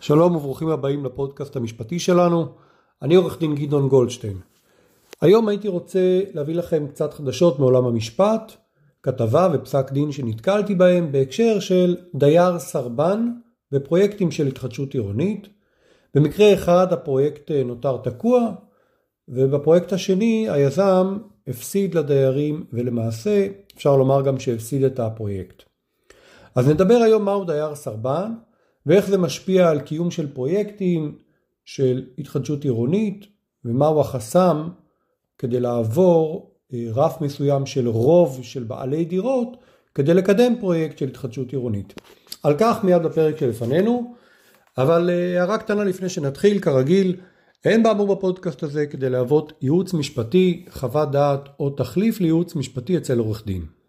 שלום וברוכים הבאים לפודקאסט המשפטי שלנו. אני עורך דין גדעון גולדשטיין. היום הייתי רוצה להביא לכם קצת חדשות מעולם המשפט, כתבה ופסק דין שנתקלתי בהם בהקשר של דייר סרבן בפרויקטים של התחדשות עירונית. במקרה אחד הפרויקט נותר תקוע, ובפרויקט השני היזם הפסיד לדיירים ולמעשה אפשר לומר גם שהפסיד את הפרויקט. אז נדבר היום מהו דייר סרבן ואיך זה משפיע על קיום של פרויקטים של התחדשות עירונית ומהו החסם כדי לעבור אה, רף מסוים של רוב של בעלי דירות כדי לקדם פרויקט של התחדשות עירונית. על כך מיד בפרק שלפנינו, אבל אה, הערה קטנה לפני שנתחיל, כרגיל, אין באמור בפודקאסט הזה כדי להוות ייעוץ משפטי, חוות דעת או תחליף לייעוץ משפטי אצל עורך דין.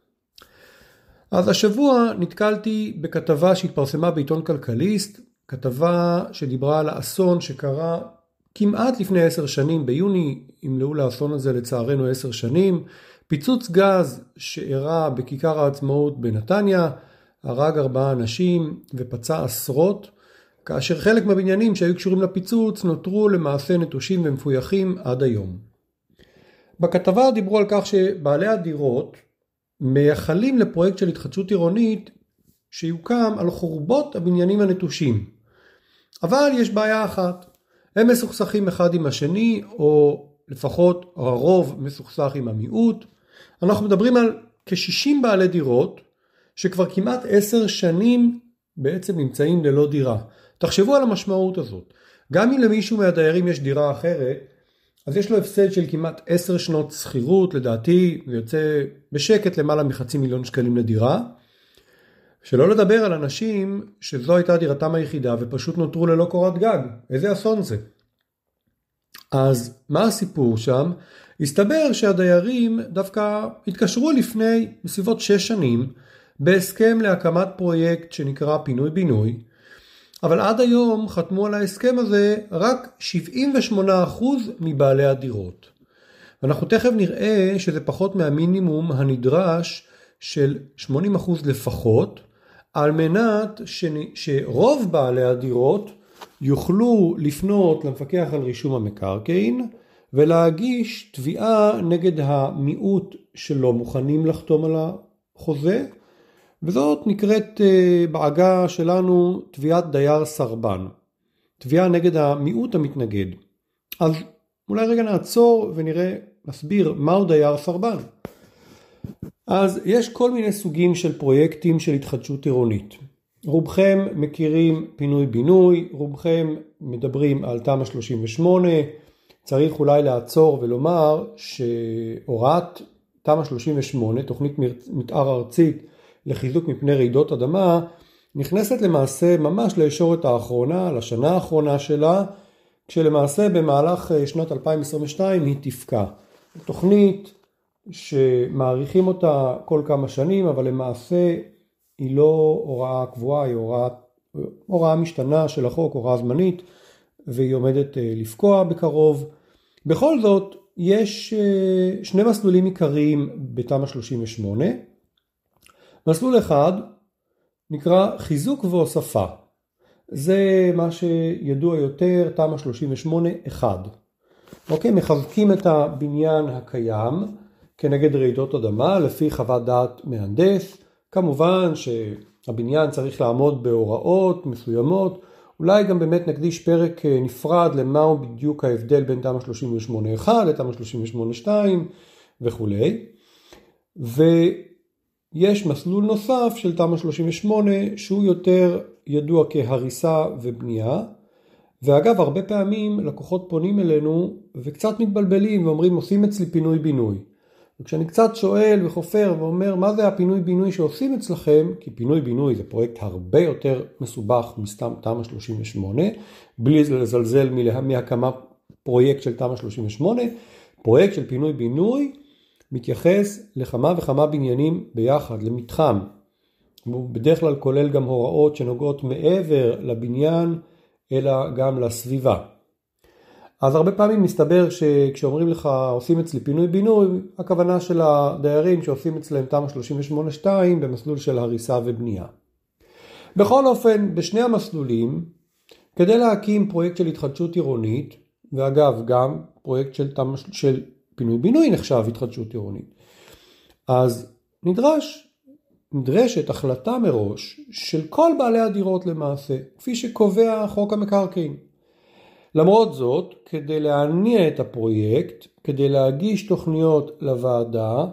אז השבוע נתקלתי בכתבה שהתפרסמה בעיתון כלכליסט, כתבה שדיברה על האסון שקרה כמעט לפני עשר שנים, ביוני ימלאו לאסון הזה לצערנו עשר שנים, פיצוץ גז שאירע בכיכר העצמאות בנתניה, הרג ארבעה אנשים ופצע עשרות, כאשר חלק מהבניינים שהיו קשורים לפיצוץ נותרו למעשה נטושים ומפויחים עד היום. בכתבה דיברו על כך שבעלי הדירות מייחלים לפרויקט של התחדשות עירונית שיוקם על חורבות הבניינים הנטושים. אבל יש בעיה אחת, הם מסוכסכים אחד עם השני, או לפחות הרוב מסוכסך עם המיעוט. אנחנו מדברים על כ-60 בעלי דירות, שכבר כמעט עשר שנים בעצם נמצאים ללא דירה. תחשבו על המשמעות הזאת. גם אם למישהו מהדיירים יש דירה אחרת, אז יש לו הפסד של כמעט עשר שנות שכירות, לדעתי זה יוצא בשקט למעלה מחצי מיליון שקלים לדירה. שלא לדבר על אנשים שזו הייתה דירתם היחידה ופשוט נותרו ללא קורת גג. איזה אסון זה. אז מה הסיפור שם? הסתבר שהדיירים דווקא התקשרו לפני בסביבות שש שנים בהסכם להקמת פרויקט שנקרא פינוי בינוי אבל עד היום חתמו על ההסכם הזה רק 78% מבעלי הדירות. ואנחנו תכף נראה שזה פחות מהמינימום הנדרש של 80% לפחות, על מנת שרוב בעלי הדירות יוכלו לפנות למפקח על רישום המקרקעין ולהגיש תביעה נגד המיעוט שלא מוכנים לחתום על החוזה וזאת נקראת אה, בעגה שלנו תביעת דייר סרבן. תביעה נגד המיעוט המתנגד. אז אולי רגע נעצור ונראה, נסביר מהו דייר סרבן. אז יש כל מיני סוגים של פרויקטים של התחדשות עירונית. רובכם מכירים פינוי בינוי, רובכם מדברים על תמ"א 38, צריך אולי לעצור ולומר שהוראת תמ"א 38, תוכנית מתאר ארצית לחיזוק מפני רעידות אדמה נכנסת למעשה ממש לישורת האחרונה, לשנה האחרונה שלה, כשלמעשה במהלך אה, שנת 2022 היא תפקע. תוכנית שמעריכים אותה כל כמה שנים, אבל למעשה היא לא הוראה קבועה, היא הוראה, הוראה משתנה של החוק, הוראה זמנית, והיא עומדת אה, לפקוע בקרוב. בכל זאת, יש אה, שני מסלולים עיקריים בתמ"א 38. מסלול אחד נקרא חיזוק והוספה. זה מה שידוע יותר, תמ"א 38-1. אוקיי, מחזקים את הבניין הקיים כנגד רעידות אדמה לפי חוות דעת מהנדס. כמובן שהבניין צריך לעמוד בהוראות מסוימות. אולי גם באמת נקדיש פרק נפרד למהו בדיוק ההבדל בין תמ"א 38-1 לתמ"א 38-2 וכולי. ו... יש מסלול נוסף של תמ"א 38 שהוא יותר ידוע כהריסה ובנייה. ואגב הרבה פעמים לקוחות פונים אלינו וקצת מתבלבלים ואומרים עושים אצלי פינוי בינוי. וכשאני קצת שואל וחופר ואומר מה זה הפינוי בינוי שעושים אצלכם? כי פינוי בינוי זה פרויקט הרבה יותר מסובך מסתם תמ"א 38 בלי לזלזל מהקמה פרויקט של תמ"א 38 פרויקט של פינוי בינוי מתייחס לכמה וכמה בניינים ביחד, למתחם. הוא בדרך כלל כולל גם הוראות שנוגעות מעבר לבניין, אלא גם לסביבה. אז הרבה פעמים מסתבר שכשאומרים לך עושים אצלי פינוי בינוי, הכוונה של הדיירים שעושים אצלם תמ"א 38-2 במסלול של הריסה ובנייה. בכל אופן, בשני המסלולים כדי להקים פרויקט של התחדשות עירונית, ואגב גם פרויקט של, תמ"א, של פינוי בינוי נחשב התחדשות עירונית, אז נדרש, נדרשת החלטה מראש של כל בעלי הדירות למעשה, כפי שקובע חוק המקרקעין. למרות זאת, כדי להניע את הפרויקט, כדי להגיש תוכניות לוועדה,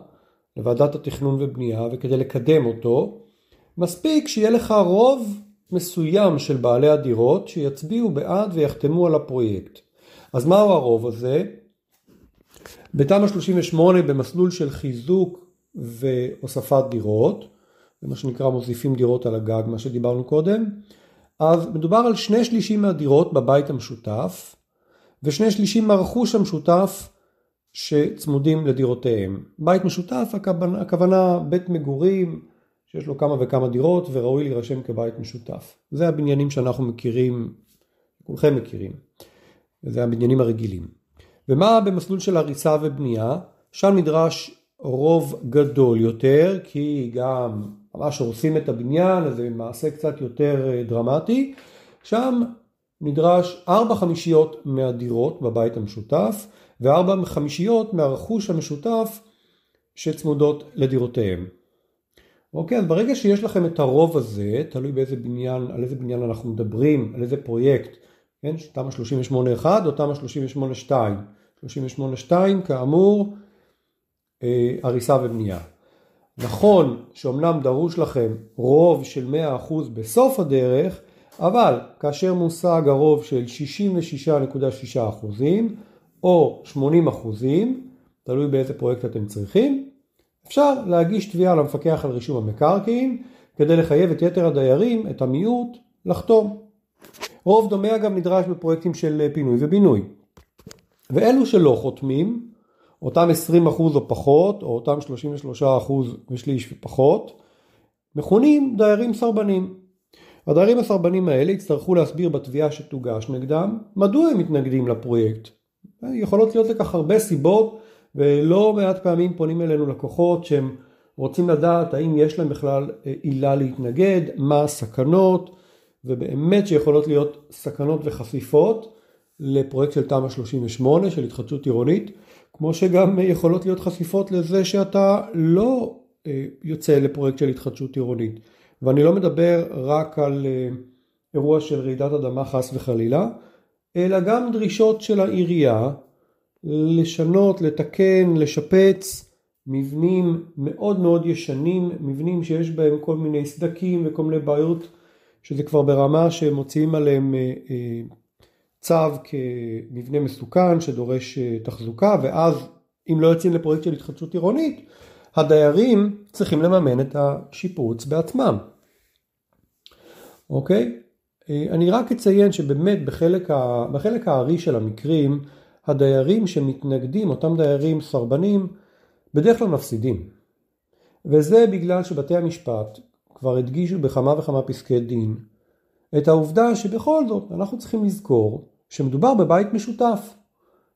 לוועדת התכנון ובנייה, וכדי לקדם אותו, מספיק שיהיה לך רוב מסוים של בעלי הדירות שיצביעו בעד ויחתמו על הפרויקט. אז מהו הרוב הזה? בתמ"א 38 במסלול של חיזוק והוספת דירות, זה מה שנקרא מוסיפים דירות על הגג, מה שדיברנו קודם, אז מדובר על שני שלישים מהדירות בבית המשותף, ושני שלישים מהרכוש המשותף שצמודים לדירותיהם. בית משותף, הכוונה, הכוונה בית מגורים שיש לו כמה וכמה דירות וראוי להירשם כבית משותף. זה הבניינים שאנחנו מכירים, כולכם מכירים, וזה הבניינים הרגילים. ומה במסלול של הריסה ובנייה? שם נדרש רוב גדול יותר, כי גם ממש הורסים את הבניין, אז זה מעשה קצת יותר אה, דרמטי. שם נדרש ארבע חמישיות מהדירות בבית המשותף, וארבע חמישיות מהרכוש המשותף שצמודות לדירותיהם. אוקיי, אז ברגע שיש לכם את הרוב הזה, תלוי באיזה בניין, על איזה בניין אנחנו מדברים, על איזה פרויקט, כן, תמ"א 38-1 או תמ"א 38-2. 38-2 כאמור אה, הריסה ובנייה. נכון שאומנם דרוש לכם רוב של 100% בסוף הדרך, אבל כאשר מושג הרוב של 66.6% או 80%, תלוי באיזה פרויקט אתם צריכים, אפשר להגיש תביעה למפקח על רישום המקרקעין כדי לחייב את יתר הדיירים, את המיעוט, לחתום. רוב דומה אגב נדרש בפרויקטים של פינוי ובינוי. ואלו שלא חותמים, אותם 20% או פחות, או אותם 33% ושליש ופחות, מכונים דיירים סרבנים. הדיירים הסרבנים האלה יצטרכו להסביר בתביעה שתוגש נגדם מדוע הם מתנגדים לפרויקט. יכולות להיות לכך הרבה סיבות ולא מעט פעמים פונים אלינו לקוחות שהם רוצים לדעת האם יש להם בכלל אה, עילה להתנגד, מה הסכנות ובאמת שיכולות להיות סכנות וחשיפות לפרויקט של תמ"א 38 של התחדשות עירונית כמו שגם יכולות להיות חשיפות לזה שאתה לא אה, יוצא לפרויקט של התחדשות עירונית. ואני לא מדבר רק על אה, אירוע של רעידת אדמה חס וחלילה אלא גם דרישות של העירייה לשנות, לתקן, לשפץ מבנים מאוד מאוד ישנים, מבנים שיש בהם כל מיני סדקים וכל מיני בעיות שזה כבר ברמה שמוציאים עליהם אה, צו כמבנה מסוכן שדורש אה, תחזוקה ואז אם לא יוצאים לפרויקט של התחדשות עירונית הדיירים צריכים לממן את השיפוץ בעצמם. אוקיי? אני רק אציין שבאמת בחלק, ה... בחלק הארי של המקרים הדיירים שמתנגדים, אותם דיירים סרבנים, בדרך כלל מפסידים. וזה בגלל שבתי המשפט כבר הדגישו בכמה וכמה פסקי דין את העובדה שבכל זאת אנחנו צריכים לזכור שמדובר בבית משותף.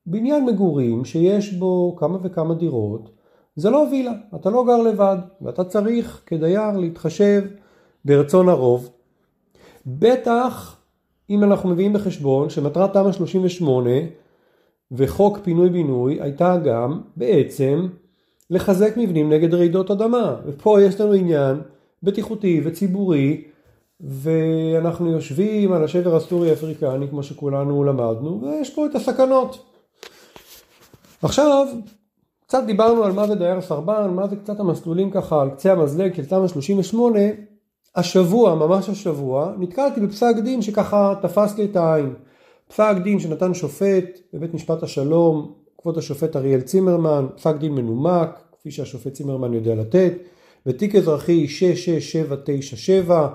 בניין מגורים שיש בו כמה וכמה דירות זה לא וילה, אתה לא גר לבד ואתה צריך כדייר להתחשב ברצון הרוב. בטח אם אנחנו מביאים בחשבון שמטרת תמ"א 38 וחוק פינוי בינוי הייתה גם בעצם לחזק מבנים נגד רעידות אדמה. ופה יש לנו עניין בטיחותי וציבורי ואנחנו יושבים על השבר הסורי אפריקני כמו שכולנו למדנו ויש פה את הסכנות. עכשיו קצת דיברנו על מה זה דייר סרבן, מה זה קצת המסלולים ככה על קצה המזלג של תמ"א 38 השבוע, ממש השבוע, נתקלתי בפסק דין שככה תפס לי את העין. פסק דין שנתן שופט בבית משפט השלום, כבוד השופט אריאל צימרמן, פסק דין מנומק, כפי שהשופט צימרמן יודע לתת, בתיק אזרחי 66797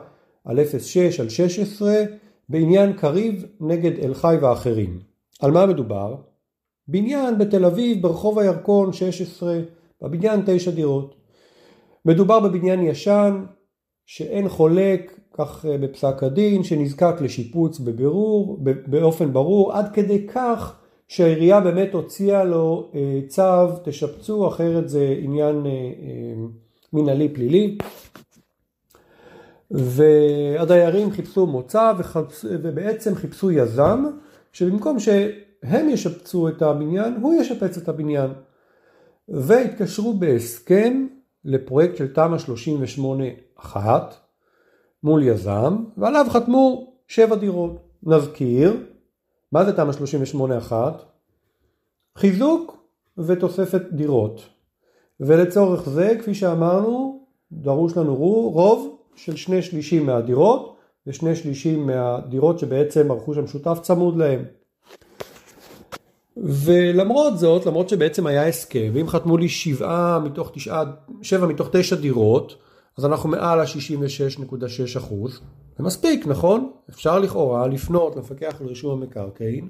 על 06 על 16 בעניין קריב נגד אל חי ואחרים. על מה מדובר? בניין בתל אביב ברחוב הירקון 16, בבניין 9 דירות. מדובר בבניין ישן שאין חולק כך אה, בפסק הדין, שנזקק לשיפוץ בבירור, באופן ברור, עד כדי כך שהעירייה באמת הוציאה לו אה, צו, תשפצו, אחרת זה עניין אה, מנהלי פלילי. והדיירים חיפשו מוצא וחפש, ובעצם חיפשו יזם שבמקום שהם ישפצו את הבניין, הוא ישפץ את הבניין. והתקשרו בהסכם לפרויקט של תמ"א 38-1 מול יזם, ועליו חתמו שבע דירות. נזכיר, מה זה תמ"א 38-1? חיזוק ותוספת דירות. ולצורך זה, כפי שאמרנו, דרוש לנו רוב של שני שלישים מהדירות ושני שלישים מהדירות שבעצם הרכוש המשותף צמוד להם. ולמרות זאת, למרות שבעצם היה הסכם, ואם חתמו לי שבעה מתוך תשעה, שבע מתוך תשע דירות, אז אנחנו מעל ה-66.6 אחוז. זה מספיק, נכון? אפשר לכאורה לפנות למפקח על רישום המקרקעין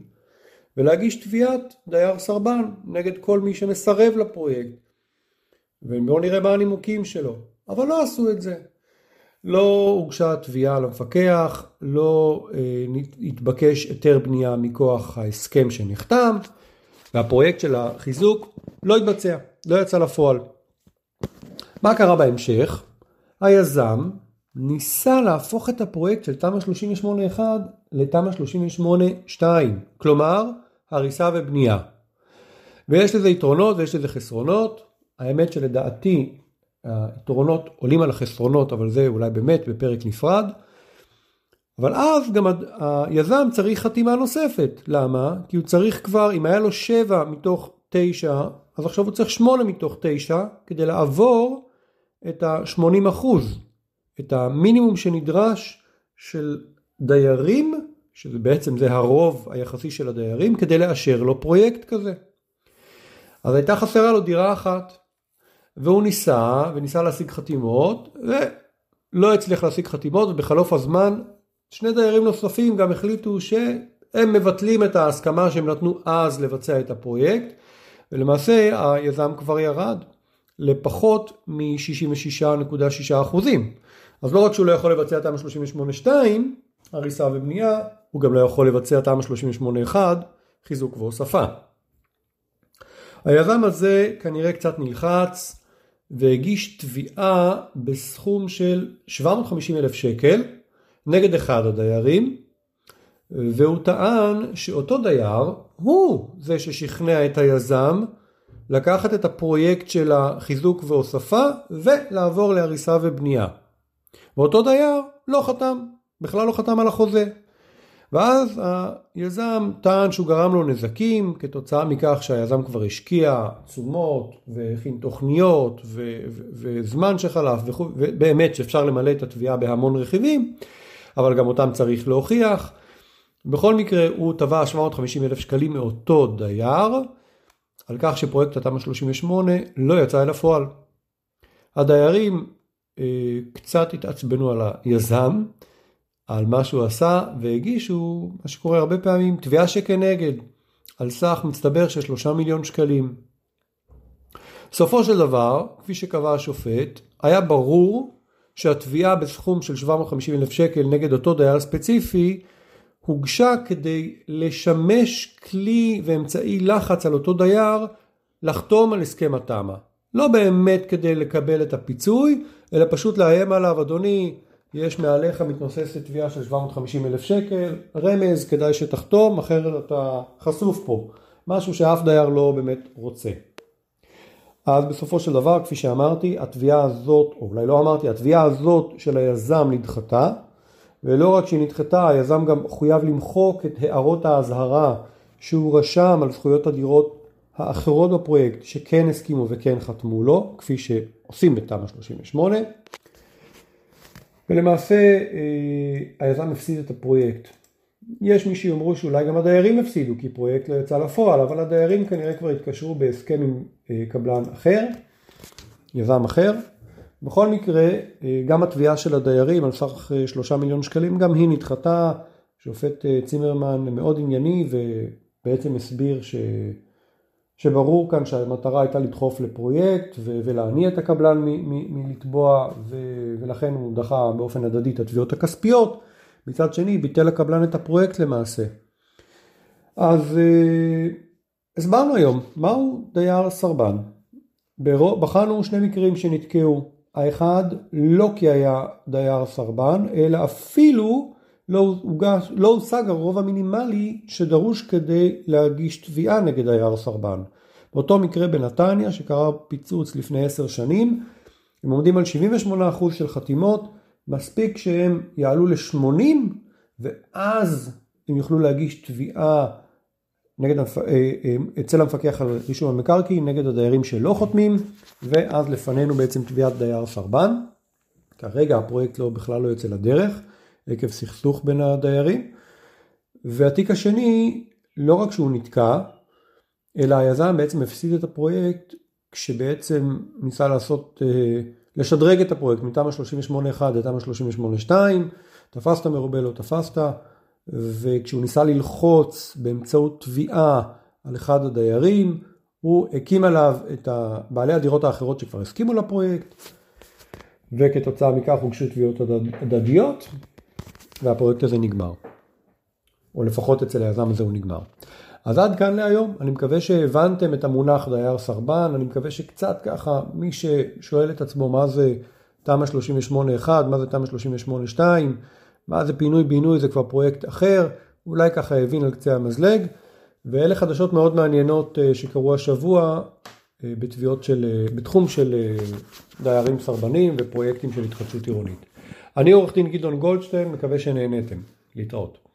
ולהגיש תביעת דייר סרבן נגד כל מי שמסרב לפרויקט. ובואו נראה מה הנימוקים שלו. אבל לא עשו את זה. לא הוגשה תביעה למפקח, לא אה, התבקש היתר בנייה מכוח ההסכם שנחתם, והפרויקט של החיזוק לא התבצע, לא יצא לפועל. מה קרה בהמשך? היזם ניסה להפוך את הפרויקט של תמ"א 38-1 לתמ"א 38-2, כלומר הריסה ובנייה. ויש לזה יתרונות ויש לזה חסרונות. האמת שלדעתי היתרונות עולים על החסרונות, אבל זה אולי באמת בפרק נפרד. אבל אז גם היזם צריך חתימה נוספת. למה? כי הוא צריך כבר, אם היה לו 7 מתוך 9, אז עכשיו הוא צריך 8 מתוך 9 כדי לעבור את ה-80 אחוז, את המינימום שנדרש של דיירים, שבעצם זה הרוב היחסי של הדיירים, כדי לאשר לו פרויקט כזה. אז הייתה חסרה לו דירה אחת. והוא ניסה, וניסה להשיג חתימות, ולא הצליח להשיג חתימות, ובחלוף הזמן שני דיירים נוספים גם החליטו שהם מבטלים את ההסכמה שהם נתנו אז לבצע את הפרויקט, ולמעשה היזם כבר ירד לפחות מ-66.6 אחוזים. אז לא רק שהוא לא יכול לבצע תמ"א 38-2, הריסה ובנייה, הוא גם לא יכול לבצע תמ"א 38-1, חיזוק והוספה. היזם הזה כנראה קצת נלחץ, והגיש תביעה בסכום של 750 אלף שקל נגד אחד הדיירים והוא טען שאותו דייר הוא זה ששכנע את היזם לקחת את הפרויקט של החיזוק והוספה ולעבור להריסה ובנייה. ואותו דייר לא חתם, בכלל לא חתם על החוזה. ואז היזם טען שהוא גרם לו נזקים כתוצאה מכך שהיזם כבר השקיע תשומות והכין תוכניות ו- ו- וזמן שחלף ובאמת שאפשר למלא את התביעה בהמון רכיבים אבל גם אותם צריך להוכיח. בכל מקרה הוא תבע 750 אלף שקלים מאותו דייר על כך שפרויקט התמ"א 38 לא יצא אל הפועל. הדיירים אה, קצת התעצבנו על היזם על מה שהוא עשה והגישו מה שקורה הרבה פעמים תביעה שכנגד על סך מצטבר של שלושה מיליון שקלים. סופו של דבר, כפי שקבע השופט, היה ברור שהתביעה בסכום של 750 אלף שקל נגד אותו דייר ספציפי הוגשה כדי לשמש כלי ואמצעי לחץ על אותו דייר לחתום על הסכם התמ"א. לא באמת כדי לקבל את הפיצוי, אלא פשוט לאיים עליו, אדוני, יש מעליך מתנוססת תביעה של 750 אלף שקל, רמז כדאי שתחתום אחרת אתה חשוף פה, משהו שאף דייר לא באמת רוצה. אז בסופו של דבר כפי שאמרתי התביעה הזאת, או אולי לא אמרתי, התביעה הזאת של היזם נדחתה. ולא רק שהיא נדחתה היזם גם חויב למחוק את הערות האזהרה שהוא רשם על זכויות הדירות האחרות בפרויקט שכן הסכימו וכן חתמו לו כפי שעושים בתמ"א 38 ולמעשה אה, היזם הפסיד את הפרויקט. יש מי שיאמרו שאולי גם הדיירים הפסידו כי פרויקט לא יצא לפועל, אבל הדיירים כנראה כבר התקשרו בהסכם עם אה, קבלן אחר, יזם אחר. בכל מקרה, אה, גם התביעה של הדיירים על סך שלושה מיליון שקלים, גם היא נדחתה. שופט צימרמן מאוד ענייני ובעצם הסביר ש... שברור כאן שהמטרה הייתה לדחוף לפרויקט ולהניע את הקבלן מלתבוע ולכן הוא דחה באופן הדדי את התביעות הכספיות. מצד שני ביטל הקבלן את הפרויקט למעשה. אז אה, הסברנו היום מהו דייר סרבן. בחנו שני מקרים שנתקעו. האחד, לא כי היה דייר סרבן, אלא אפילו לא, הוגש, לא הושג הרוב המינימלי שדרוש כדי להגיש תביעה נגד דייר סרבן. באותו מקרה בנתניה שקרה פיצוץ לפני עשר שנים, הם עומדים על 78% של חתימות, מספיק שהם יעלו ל-80 ואז הם יוכלו להגיש תביעה נגד, אה, אה, אצל המפקח על רישום המקרקעין נגד הדיירים שלא חותמים ואז לפנינו בעצם תביעת דייר סרבן. כרגע הפרויקט לא, בכלל לא יוצא לדרך עקב סכסוך בין הדיירים. והתיק השני לא רק שהוא נתקע אלא היזם בעצם הפסיד את הפרויקט כשבעצם ניסה לעשות, אה, לשדרג את הפרויקט מתמ"א 38-1 לתמ"א 38-2, תפסת מרובה לא תפסת, וכשהוא ניסה ללחוץ באמצעות תביעה על אחד הדיירים, הוא הקים עליו את בעלי הדירות האחרות שכבר הסכימו לפרויקט, וכתוצאה מכך הוגשו תביעות הדדיות, והפרויקט הזה נגמר. או לפחות אצל היזם הזה הוא נגמר. אז עד כאן להיום, אני מקווה שהבנתם את המונח דייר סרבן, אני מקווה שקצת ככה מי ששואל את עצמו מה זה תמ"א 38-1, מה זה תמ"א 38-2, מה זה פינוי בינוי זה כבר פרויקט אחר, אולי ככה הבין על קצה המזלג, ואלה חדשות מאוד מעניינות אה, שקרו השבוע אה, בתביעות של, אה, בתחום של דיירים סרבנים ופרויקטים של התחדשות עירונית. אני עורך דין גדעון גולדשטיין, מקווה שנהניתם. להתראות.